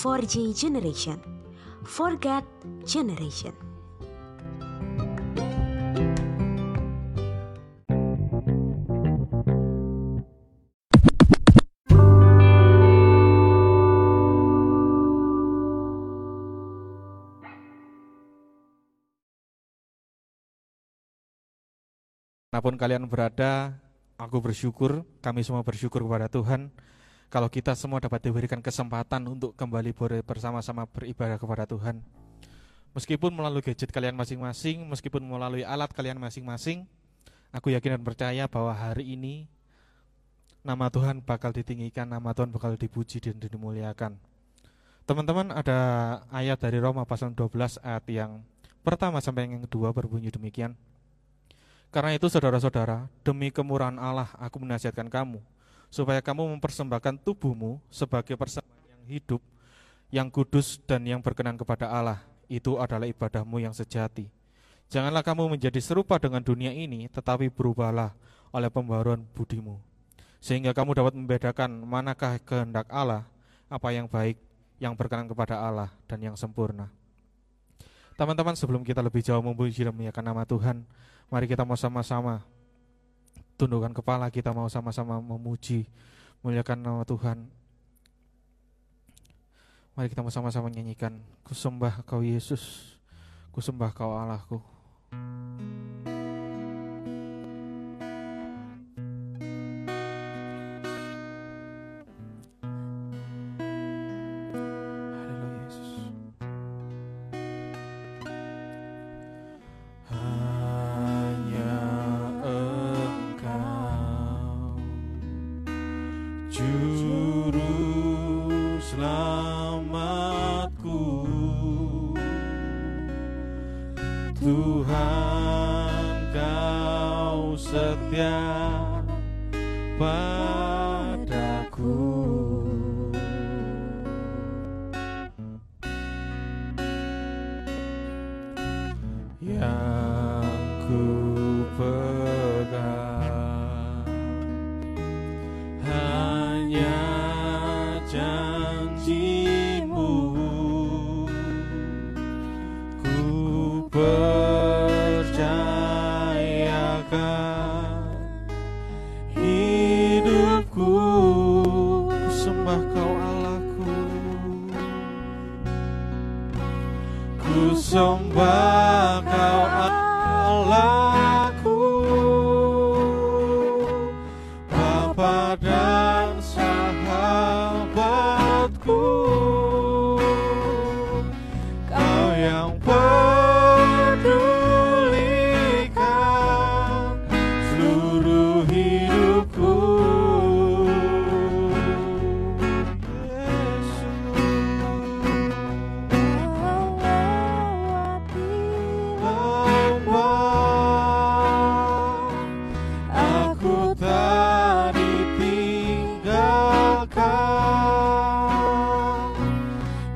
4G generation. Forget generation. Mana pun kalian berada, aku bersyukur, kami semua bersyukur kepada Tuhan kalau kita semua dapat diberikan kesempatan untuk kembali bersama-sama beribadah kepada Tuhan. Meskipun melalui gadget kalian masing-masing, meskipun melalui alat kalian masing-masing, aku yakin dan percaya bahwa hari ini nama Tuhan bakal ditinggikan, nama Tuhan bakal dipuji dan dimuliakan. Teman-teman ada ayat dari Roma pasal 12 ayat yang pertama sampai yang kedua berbunyi demikian. Karena itu saudara-saudara, demi kemurahan Allah aku menasihatkan kamu supaya kamu mempersembahkan tubuhmu sebagai persembahan yang hidup, yang kudus dan yang berkenan kepada Allah. Itu adalah ibadahmu yang sejati. Janganlah kamu menjadi serupa dengan dunia ini, tetapi berubahlah oleh pembaruan budimu. Sehingga kamu dapat membedakan manakah kehendak Allah, apa yang baik, yang berkenan kepada Allah, dan yang sempurna. Teman-teman sebelum kita lebih jauh memuji dan memuliakan nama Tuhan, mari kita mau sama-sama tundukkan kepala kita mau sama-sama memuji muliakan nama Tuhan. Mari kita mau sama-sama nyanyikan kusembah kau Yesus. Kusembah kau Allahku. Walau yeah.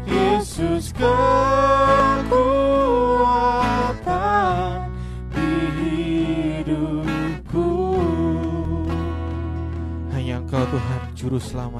Yesus kekuatan hidupku. Hanya Engkau Tuhan Juru Selamat.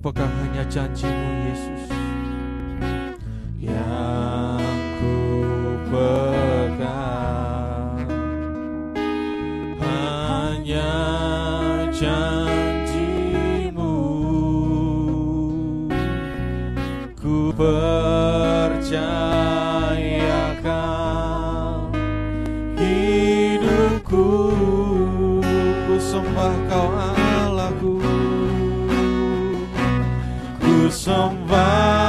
Apakah hanya janjimu Yesus? somebody.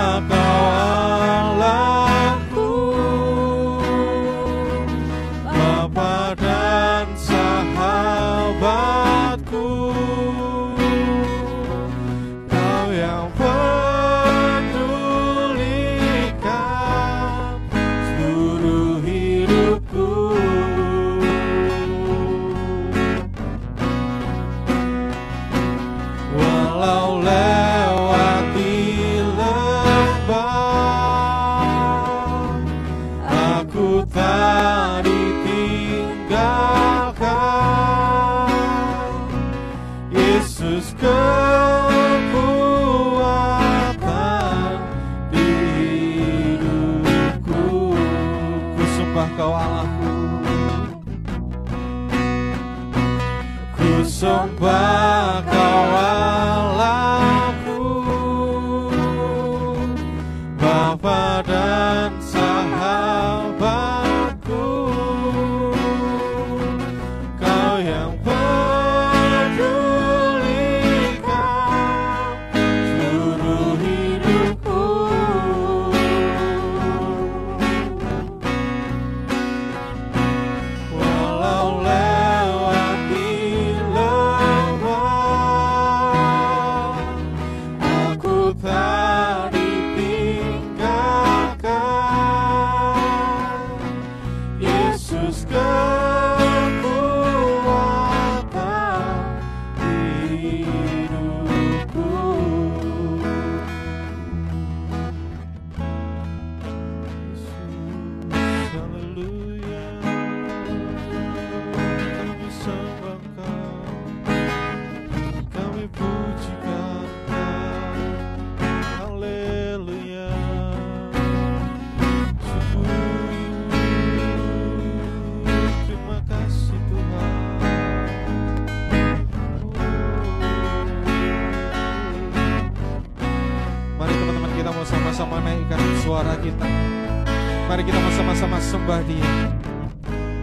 Mari kita sama-sama sembah dia.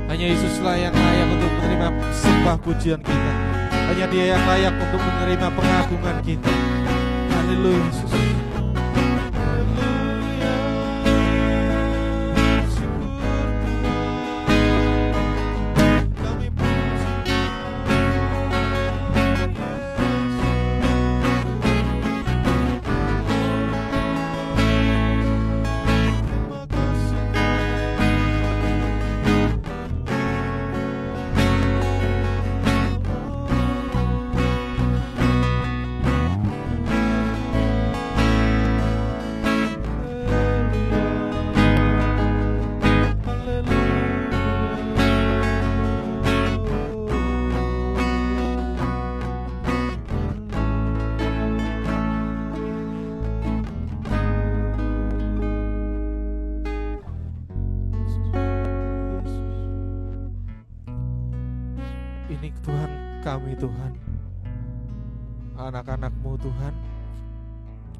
Hanya Yesuslah yang layak untuk menerima sembah pujian kita. Hanya dia yang layak untuk menerima pengagungan kita. Haleluya Yesus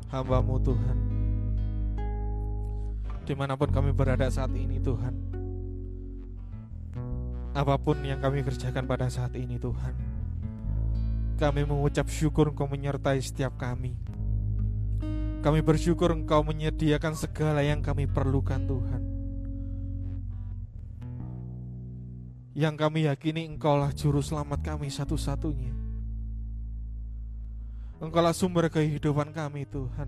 Hambamu Tuhan. Di mana pun kami berada saat ini Tuhan. Apa pun yang kami kerjakan pada saat ini Tuhan. Kami mengucap syukur Engkau menyertai setiap kami. Kami bersyukur Engkau menyediakan segala yang kami perlukan Tuhan. Yang kami yakini Engkaulah juru selamat kami satu-satunya Engkaulah sumber kehidupan kami Tuhan.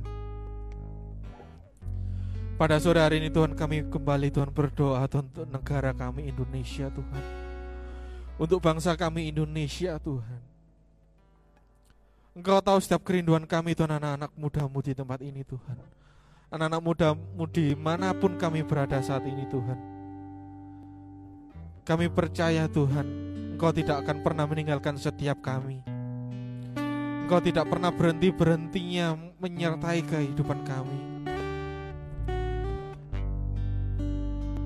Pada sore hari ini Tuhan kami kembali Tuhan berdoa Tuhan untuk negara kami Indonesia Tuhan. Untuk bangsa kami Indonesia Tuhan. Engkau tahu setiap kerinduan kami Tuhan anak-anak mudamu di tempat ini Tuhan. Anak-anak mudamu di mana pun kami berada saat ini Tuhan. Kami percaya Tuhan, Engkau tidak akan pernah meninggalkan setiap kami. Engkau tidak pernah berhenti-berhentinya menyertai kehidupan kami.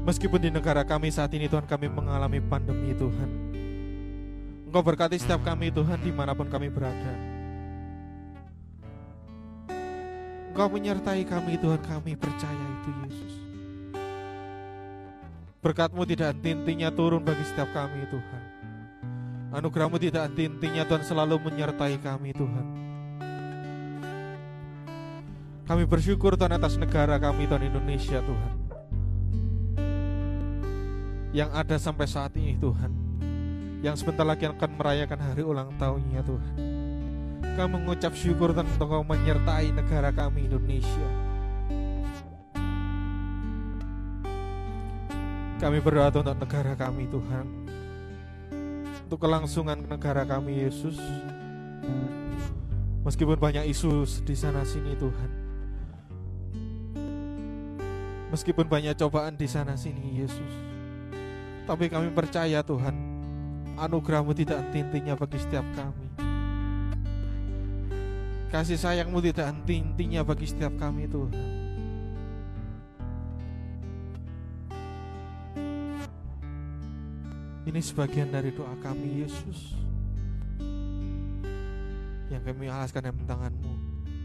Meskipun di negara kami saat ini Tuhan kami mengalami pandemi Tuhan. Engkau berkati setiap kami Tuhan di mana pun kami berada. Engkau menyertai kami Tuhan kami percaya itu Yesus. Berkatmu tidak henti-hentinya turun bagi setiap kami Tuhan Anugerahmu tidak henti-hentinya Tuhan selalu menyertai kami Tuhan. Kami bersyukur Tuhan atas negara kami Tuhan Indonesia Tuhan. Yang ada sampai saat ini Tuhan. Yang sebentar lagi akan merayakan hari ulang tahunnya Tuhan. Kami mengucap syukur Tuhan untuk Kau menyertai negara kami Indonesia. Kami berdoa untuk negara kami Tuhan Untuk kelangsungan negara kami Yesus Meskipun banyak isu di sana sini Tuhan. Meskipun banyak cobaan di sana sini Yesus. Tapi kami percaya Tuhan, anugerahmu tidak henti-hentinya bagi setiap kami. Kasih sayangmu tidak henti-hentinya bagi setiap kami Tuhan. Ini sebagian dari doa kami Yesus. Yang kami alaskan dalam tanganmu.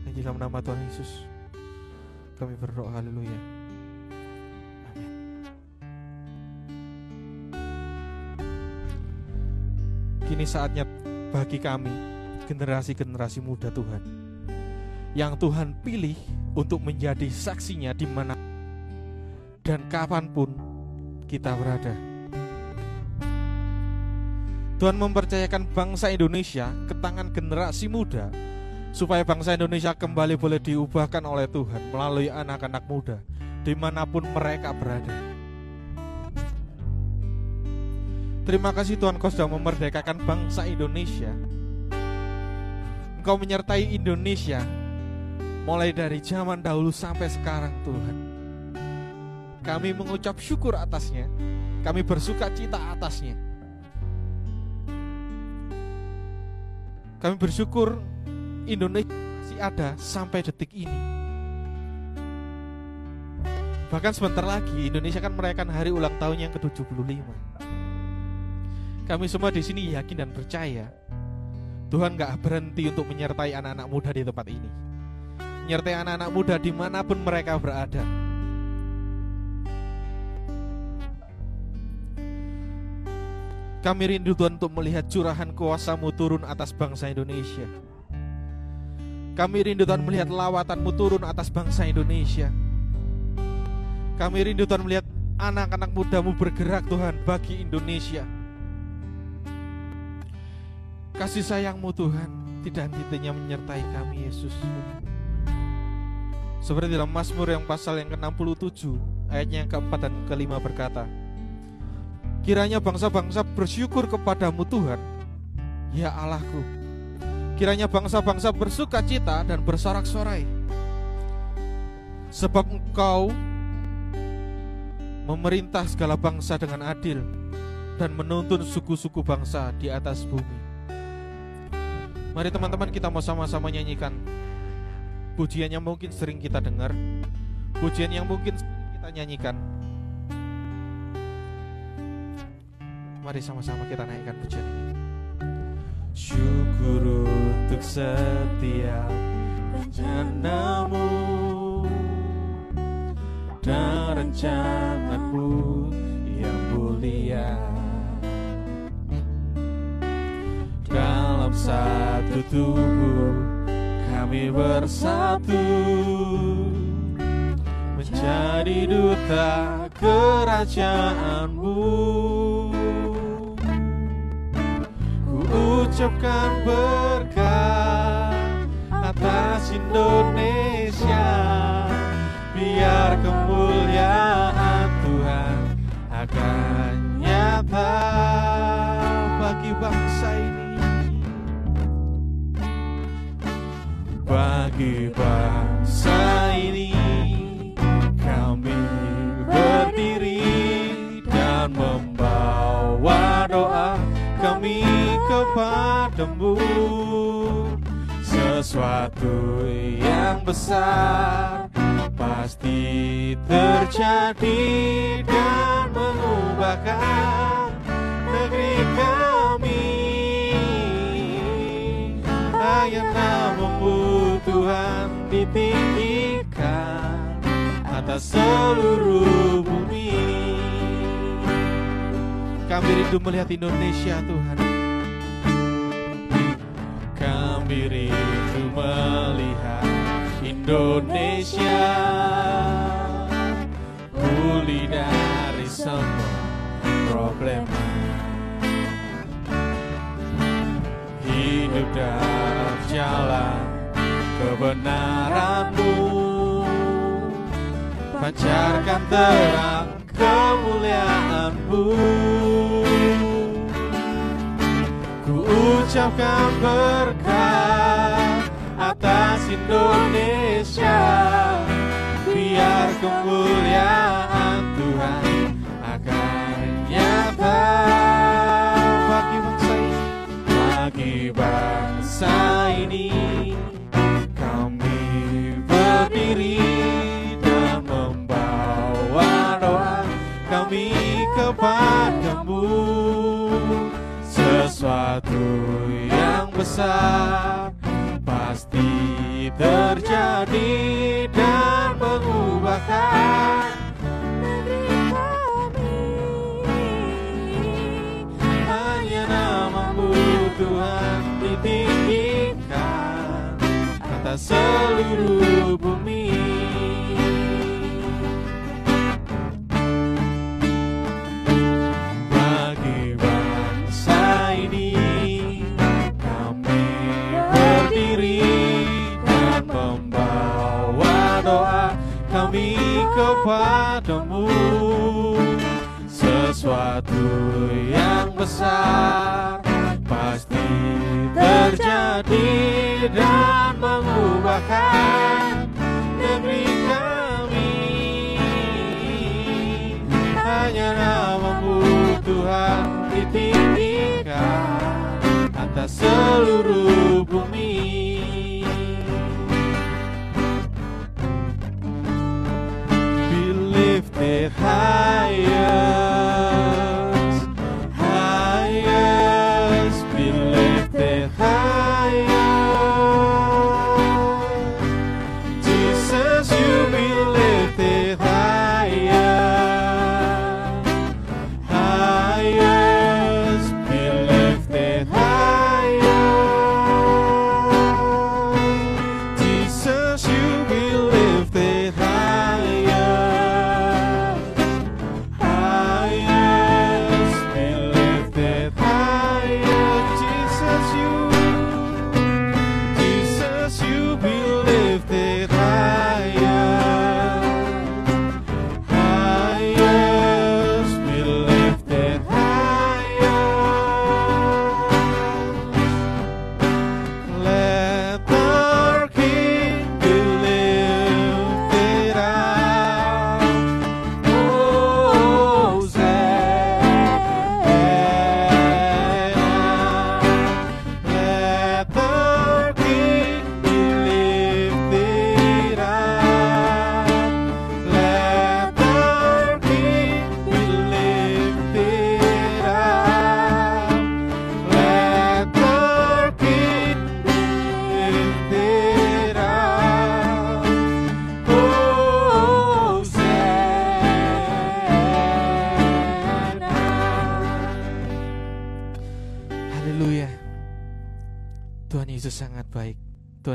Dan dalam nama Tuhan Yesus. Kami berdoa haleluya. Amin. Kini saatnya bagi kami Generasi-generasi muda Tuhan Yang Tuhan pilih untuk menjadi saksinya di mana dan kapan pun kita berada. Tuhan mempercayakan bangsa Indonesia ke tangan generasi muda supaya bangsa Indonesia kembali boleh diubahkan oleh Tuhan melalui anak-anak muda di mana pun mereka berada. Terima kasih Tuhan kau sudah memerdekakan bangsa Indonesia. Engkau menyertai Indonesia mulai dari zaman dahulu sampai sekarang Tuhan. Kami mengucap syukur atasnya, kami bersuka cita atasnya. Kami bersyukur Indonesia masih ada sampai detik ini. Bahkan sebentar lagi Indonesia kan merayakan hari ulang tahun yang ke-75. Kami semua di sini yakin dan percaya Tuhan gak berhenti untuk menyertai anak-anak muda di tempat ini. Menyertai anak-anak muda di mana pun mereka berada. Kami rindu Tuhan untuk melihat curahan kuasamu turun atas bangsa Indonesia. Kami rindu Tuhan melihat lawatanmu turun atas bangsa Indonesia. Kami rindu Tuhan melihat anak-anak mudamu bergerak Tuhan bagi Indonesia. Kasih sayangmu Tuhan tidak henti-hentinya menyertai kami Yesus. Seperti dalam Mazmur yang pasal yang ke-67 ayatnya yang keempat dan kelima berkata, Kiranya bangsa-bangsa bersyukur kepadamu Tuhan, ya Allahku. Kiranya bangsa-bangsa bersuka cita dan bersorak-sorai. Sebab engkau memerintah segala bangsa dengan adil dan menuntun suku-suku bangsa di atas bumi. Mari teman-teman kita mau sama-sama nyanyikan pujian yang mungkin sering kita dengar, pujian yang mungkin kita nyanyikan. Mari sama-sama kita naikkan pujian ini. Syukur untuk setiap rencanamu dan rencanamu yang mulia dalam satu tubuh kami bersatu menjadi duta kerajaanmu ucapkan berkat atas Indonesia. Biar kemuliaan Tuhan akan nyata bagi bangsa ini. Bagi bangsa ini kami berdiri dan membawa doa kami kepadamu. Sesuatu yang besar pasti terjadi dan mengubahkan negeri kami. Hanya namamu Tuhan ditinggikan atas seluruh bumi. Kami rindu melihat Indonesia Tuhan kami rindu melihat Indonesia. Pulih dari semua problema hidup dalam jalan kebenaranmu. Pancarkan terang kemuliaanmu ku ucapkan berkat atas Indonesia. Biar kemuliaan seluruh bumi. Bagi bangsa ini kami berdiri dan membawa doa kami kepadamu. Sesuatu yang besar pasti terjadi dan mengubahkan negeri kami. Hanya namamu Tuhan ditinggikan atas seluruh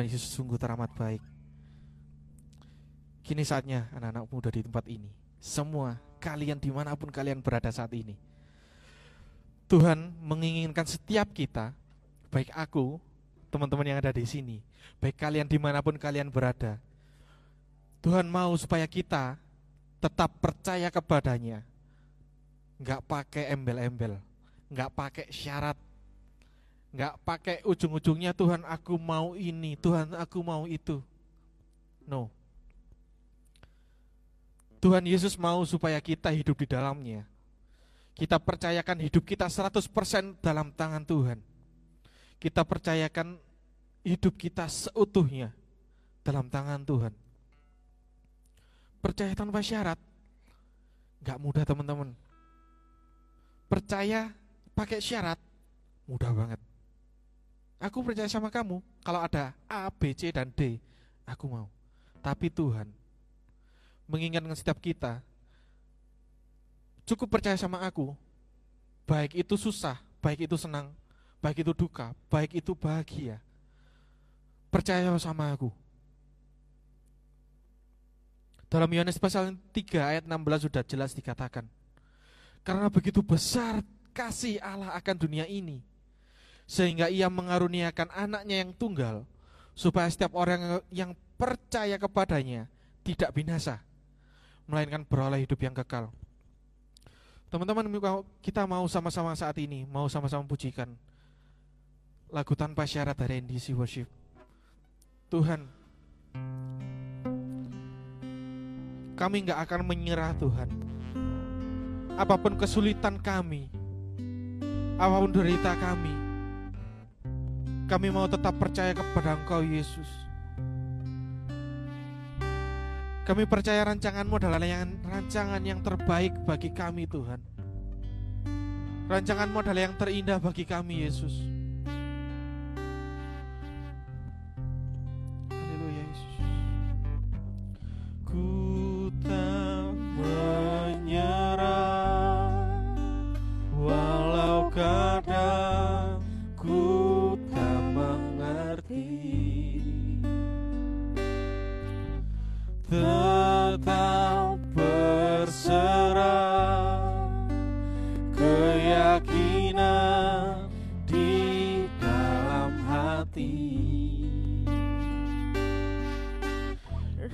Tuhan Yesus sungguh teramat baik. Kini saatnya anak-anak muda di tempat ini. Semua kalian di mana pun kalian berada saat ini. Tuhan menginginkan setiap kita, baik aku, teman-teman yang ada di sini, baik kalian di mana pun kalian berada. Tuhan mau supaya kita tetap percaya kepadanya. Nggak pakai embel-embel, nggak pakai syarat, nggak pakai ujung-ujungnya Tuhan aku mau ini, Tuhan aku mau itu. No. Tuhan Yesus mau supaya kita hidup di dalamnya. Kita percayakan hidup kita 100% dalam tangan Tuhan. Kita percayakan hidup kita seutuhnya dalam tangan Tuhan. Percaya tanpa syarat, nggak mudah teman-teman. Percaya pakai syarat, mudah banget. Aku percaya sama kamu, kalau ada A, B, C, dan D, aku mau. Tapi Tuhan mengingatkan setiap kita, cukup percaya sama aku, baik itu susah, baik itu senang, baik itu duka, baik itu bahagia. Percaya sama aku. Dalam Yohanes pasal 3 ayat 16 sudah jelas dikatakan. Karena begitu besar kasih Allah akan dunia ini, sehingga ia mengaruniakan anaknya yang tunggal, supaya setiap orang yang percaya kepadanya tidak binasa, melainkan beroleh hidup yang kekal. Teman-teman, kita mau sama-sama saat ini, mau sama-sama pujikan lagu tanpa syarat dari NDC Worship. Tuhan, kami nggak akan menyerah Tuhan. Apa pun kesulitan kami, apa pun derita kami, kami mau tetap percaya kepada Engkau Yesus. Kami percaya rancanganmu adalah yang, rancangan yang terbaik bagi kami Tuhan. Rancanganmu adalah yang terindah bagi kami Yesus.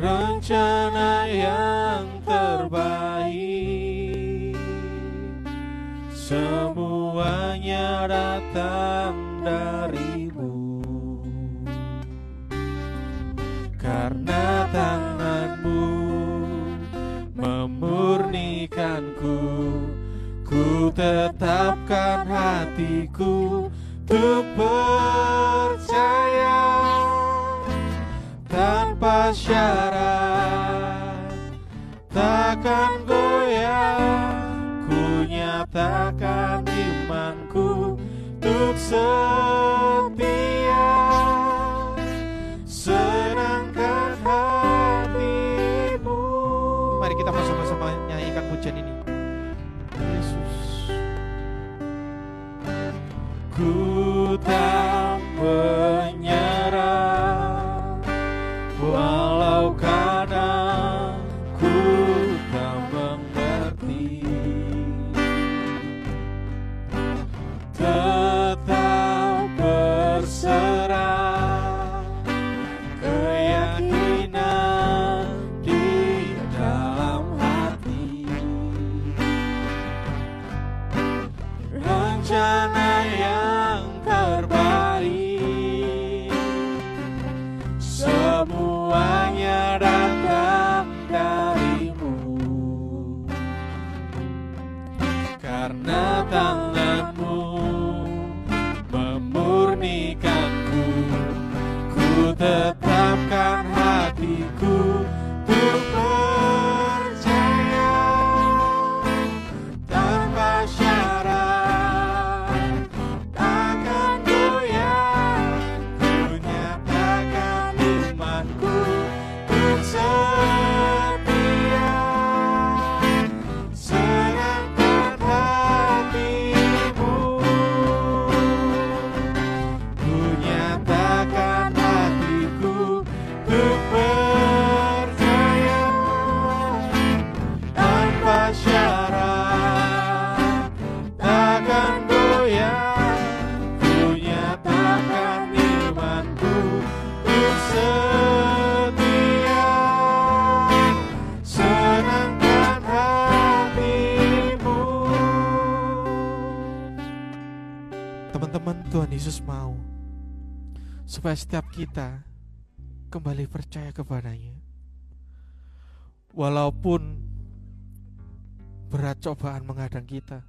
Rencana yang terbaik. Semuanya datang darimu. Karena tanganmu memurnikanku ku tetapkan hatiku untuk percaya. Tanpa syarat. Takkan goyah ku nyatakan imanku untuk setia. Senangkan hatimu. Mari kita bersama-sama nyanyikan pujian ini. Yesus. Ku tak Supaya setiap kita Kembali percaya kepadanya. Walaupun Berat cobaan menghadang kita.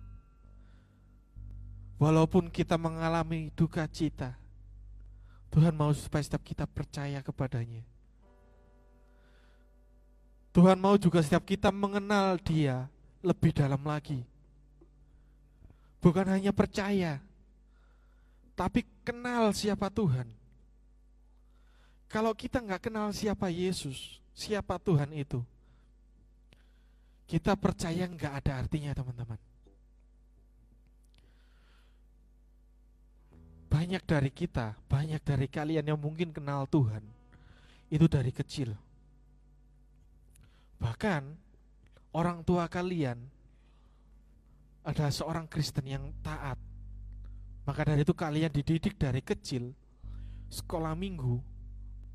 Walaupun kita mengalami duka cita Tuhan mau supaya setiap kita percaya kepadanya. Tuhan mau juga setiap kita mengenal dia lebih dalam lagi. Bukan hanya percaya Tapi kenal siapa Tuhan Kalau kita nggak kenal siapa Yesus Siapa Tuhan itu Kita percaya nggak ada artinya teman-teman. Banyak dari kita, banyak dari kalian yang mungkin kenal Tuhan Itu dari kecil. Bahkan orang tua kalian adalah seorang Kristen yang taat. Maka dari itu kalian dididik dari kecil Sekolah minggu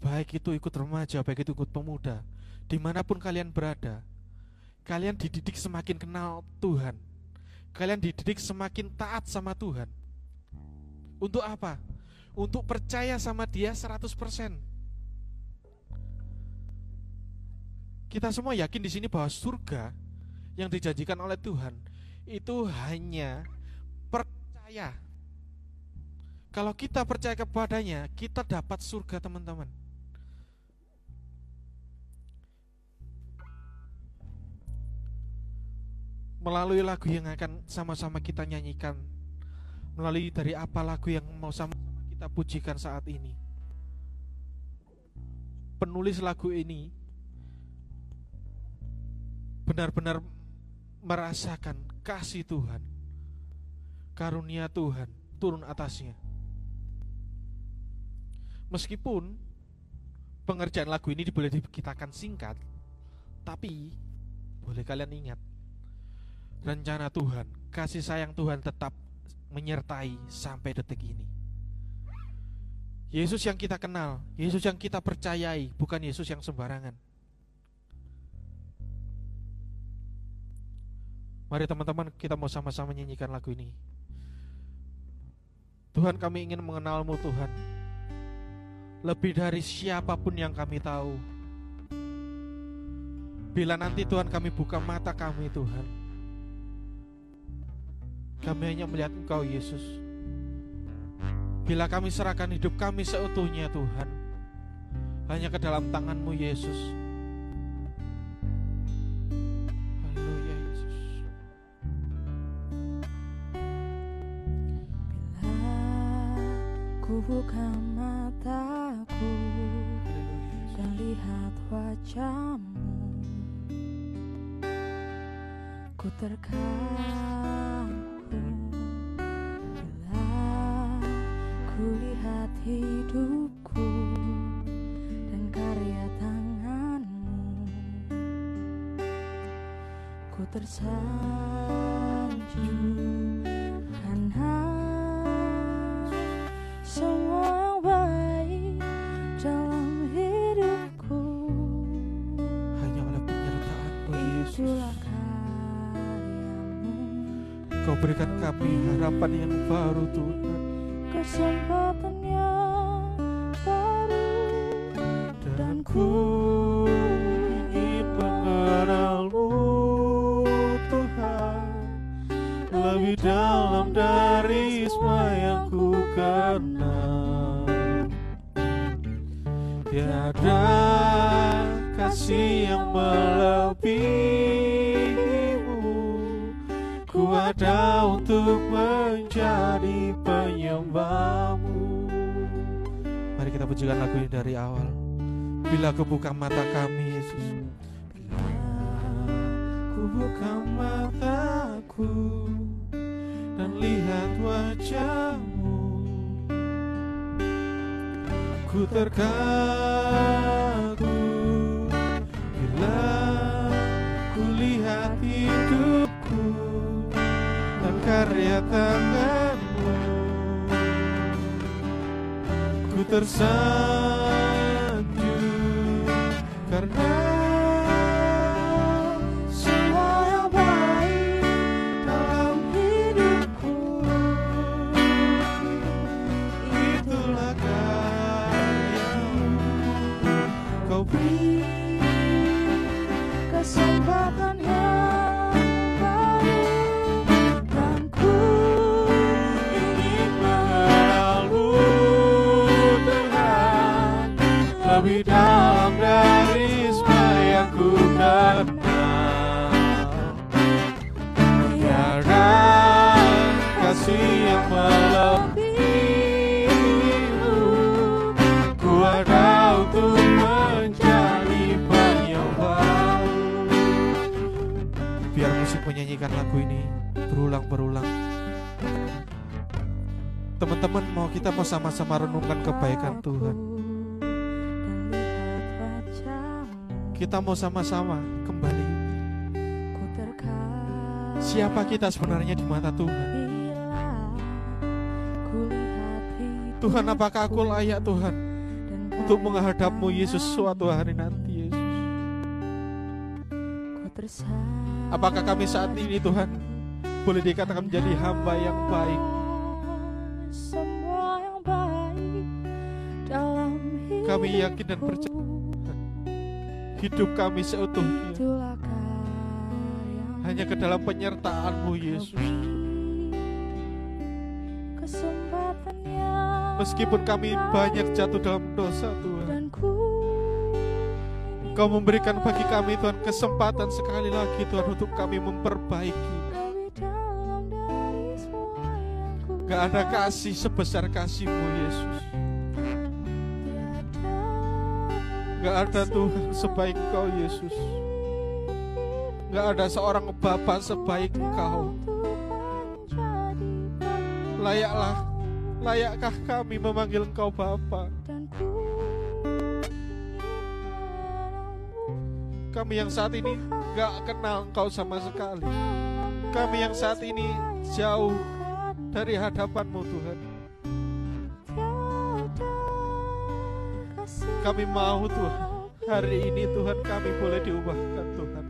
Baik itu ikut remaja, baik itu ikut pemuda Di mana pun kalian berada Kalian dididik semakin kenal Tuhan Kalian dididik semakin taat sama Tuhan Untuk apa? Untuk percaya sama dia 100% Kita semua yakin di sini bahwa surga yang dijanjikan oleh Tuhan itu hanya percaya. Kalau kita percaya kepadanya, kita dapat surga, teman-teman. Melalui lagu yang akan sama-sama kita nyanyikan, melalui dari apa lagu yang mau sama-sama kita pujikan saat ini. Penulis lagu ini benar-benar merasakan kasih Tuhan, karunia Tuhan turun atasnya. Meskipun pengerjaan lagu ini boleh dikitakan singkat, tapi boleh kalian ingat, rencana Tuhan, kasih sayang Tuhan tetap menyertai sampai detik ini. Yesus yang kita kenal, Yesus yang kita percayai, bukan Yesus yang sembarangan. Mari teman-teman kita mau sama-sama nyanyikan lagu ini. Tuhan kami ingin mengenalmu Tuhan. Lebih dari siapa pun yang kami tahu. Bila nanti Tuhan kami buka mata kami Tuhan. Kami hanya melihat Engkau Yesus. Bila kami serahkan hidup kami seutuhnya Tuhan. Hanya ke dalam tanganmu Yesus. Haleluya Yesus. Bila ku buka mataku dan lihat wajahmu Ku terkagum Ku tersanjung Karena semua baik dalam hidupku. Hanya oleh penyertaanmu Yesus. Itulah karyamu. Kau berikan kami harapan yang baru Tuhan buka mataku Dan lihat wajahmu. Ku terkagum Bila ku lihat hidupku Dan karya tanganmu. Ku tersanjung Karena Kesempatan menyanyikan lagu ini berulang-berulang. Teman-teman mau kita mau sama-sama renungkan kebaikan Tuhan. Kita mau sama-sama kembali. Siapa kita sebenarnya di mata Tuhan? Tuhan apakah aku layak Tuhan Untuk menghadapmu Yesus suatu hari nanti Yesus Apakah kami saat ini Tuhan Boleh dikatakan menjadi hamba yang baik? Semua yang baik dalam hidupku. Kami yakin dan percaya hidup kami seutuhnya. Hanya ke dalam penyertaan-Mu Yesus. Meskipun kami banyak jatuh dalam dosa Tuhan, Kau memberikan bagi kami Tuhan kesempatan sekali lagi Tuhan untuk kami memperbaiki. Gak ada kasih sebesar kasih-Mu Yesus. Gak ada Tuhan sebaik Engkau Yesus. Gak ada seorang Bapa sebaik Engkau. Layaklah, layakkah kami memanggil Engkau Bapa? Kami yang saat ini gak kenal Engkau sama sekali. Kami yang saat ini jauh dari hadapan-Mu Tuhan. Kami mau Tuhan. Hari ini Tuhan kami boleh diubahkan Tuhan.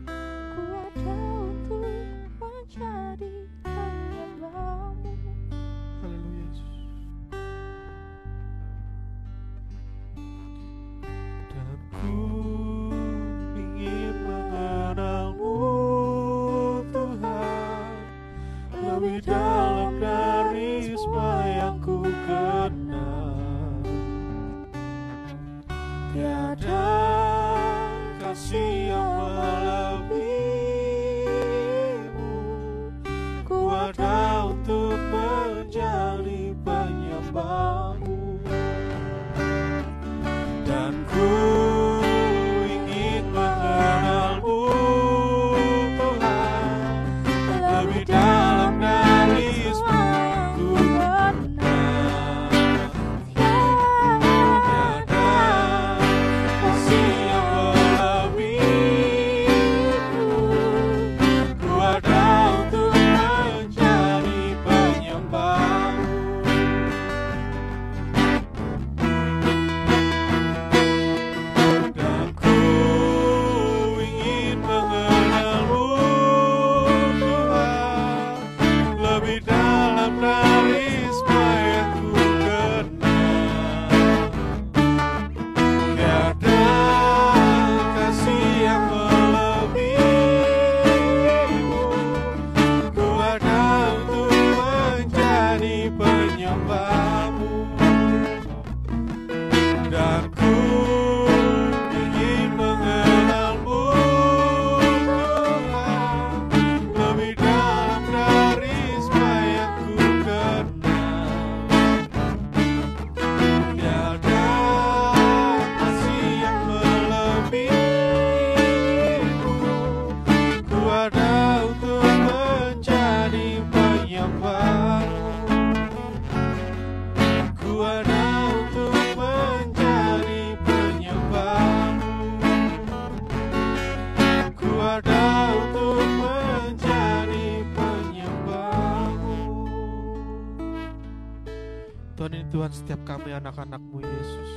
Anak-anakmu Yesus.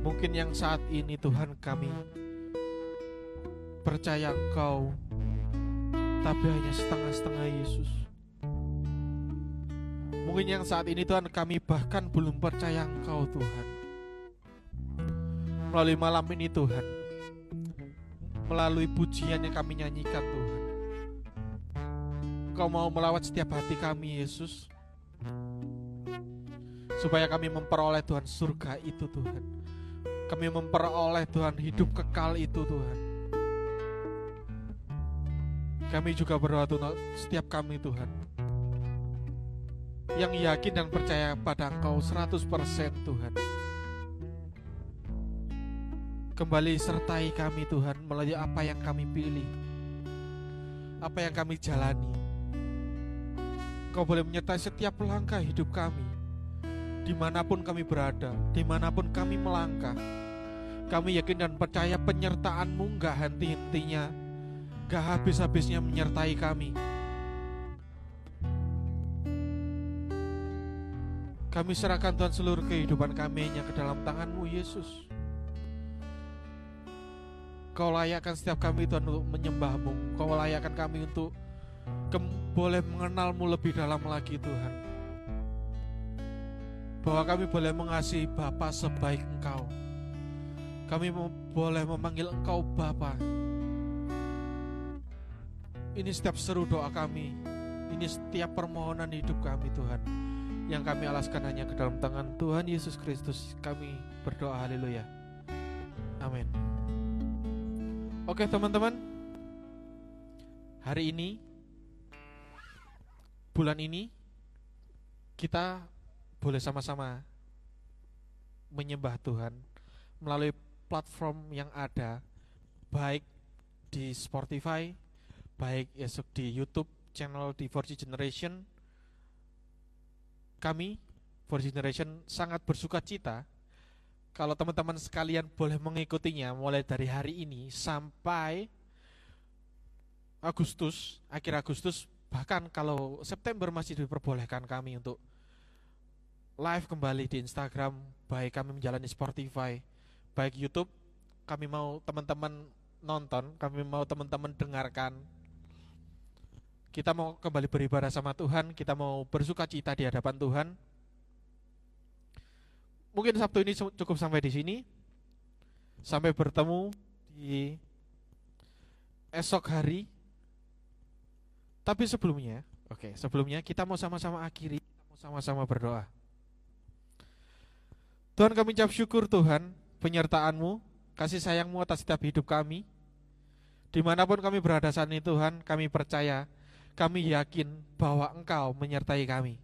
Mungkin yang saat ini Tuhan kami Percaya Engkau Tapi hanya setengah-setengah Yesus. Mungkin yang saat ini Tuhan kami bahkan belum percaya Engkau Tuhan. Melalui malam ini Tuhan Melalui pujian yang kami nyanyikan Tuhan Engkau mau melawat setiap hati kami Yesus Supaya kami memperoleh Tuhan surga itu Tuhan. Kami memperoleh Tuhan hidup kekal itu Tuhan. Kami juga berdoa Tuhan setiap kami Tuhan. Yang yakin dan percaya pada Engkau 100% Tuhan. Kembali sertai kami Tuhan melalui apa yang kami pilih. Apa yang kami jalani. Kau boleh menyertai setiap langkah hidup kami Di mana pun kami berada Di mana pun kami melangkah Kami yakin dan percaya penyertaanmu Gak henti-hentinya Gak habis-habisnya menyertai kami. Kami serahkan Tuhan seluruh kehidupan kami hanya ke dalam tanganmu Yesus. Kau layakkan setiap kami Tuhan untuk menyembahmu. Kau layakkan kami untuk boleh mengenalmu lebih dalam lagi Tuhan Bahwa kami boleh mengasihi Bapa sebaik Engkau Kami boleh memanggil Engkau Bapa. Ini setiap seru doa kami. Ini setiap permohonan hidup kami Tuhan. Yang kami alaskan hanya ke dalam tangan Tuhan Yesus Kristus. Kami berdoa haleluya. Amin. Oke teman-teman. Hari ini bulan ini kita boleh sama-sama menyembah Tuhan melalui platform yang ada baik di Spotify, baik esok di YouTube channel di 4G Generation. Kami 4G Generation sangat bersuka cita kalau teman-teman sekalian boleh mengikutinya mulai dari hari ini sampai Agustus, akhir Agustus, bahkan kalau September masih diperbolehkan kami untuk live kembali di Instagram, baik kami menjalani Spotify, baik YouTube, kami mau teman-teman nonton, kami mau teman-teman dengarkan. Kita mau kembali beribadah sama Tuhan, kita mau bersuka cita di hadapan Tuhan. Mungkin Sabtu ini cukup sampai di sini. Sampai bertemu di esok hari. Tapi sebelumnya, oke, sebelumnya kita mau sama-sama akhiri, kita mau sama-sama berdoa. Tuhan kami ucap syukur Tuhan penyertaan-Mu, kasih sayang-Mu atas setiap hidup kami. Di mana pun kami berada saat ini Tuhan, kami percaya, kami yakin bahwa Engkau menyertai kami.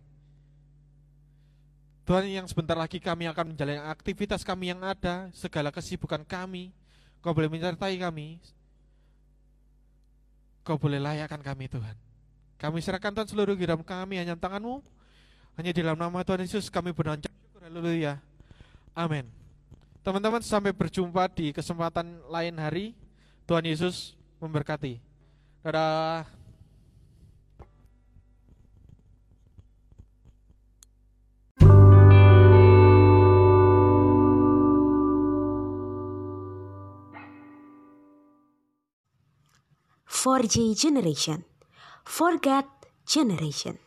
Tuhan yang sebentar lagi kami akan menjalani aktivitas kami yang ada, segala kesibukan kami, Kau boleh menyertai kami, Kau boleh layakkan kami Tuhan. Kami serahkan Tuhan seluruh hidup kami hanya tanganmu, hanya di dalam nama Tuhan Yesus kami berdoa haleluya. Amin. Teman-teman sampai berjumpa di kesempatan lain hari. Tuhan Yesus memberkati. Dadah. For G generation. Forget generation.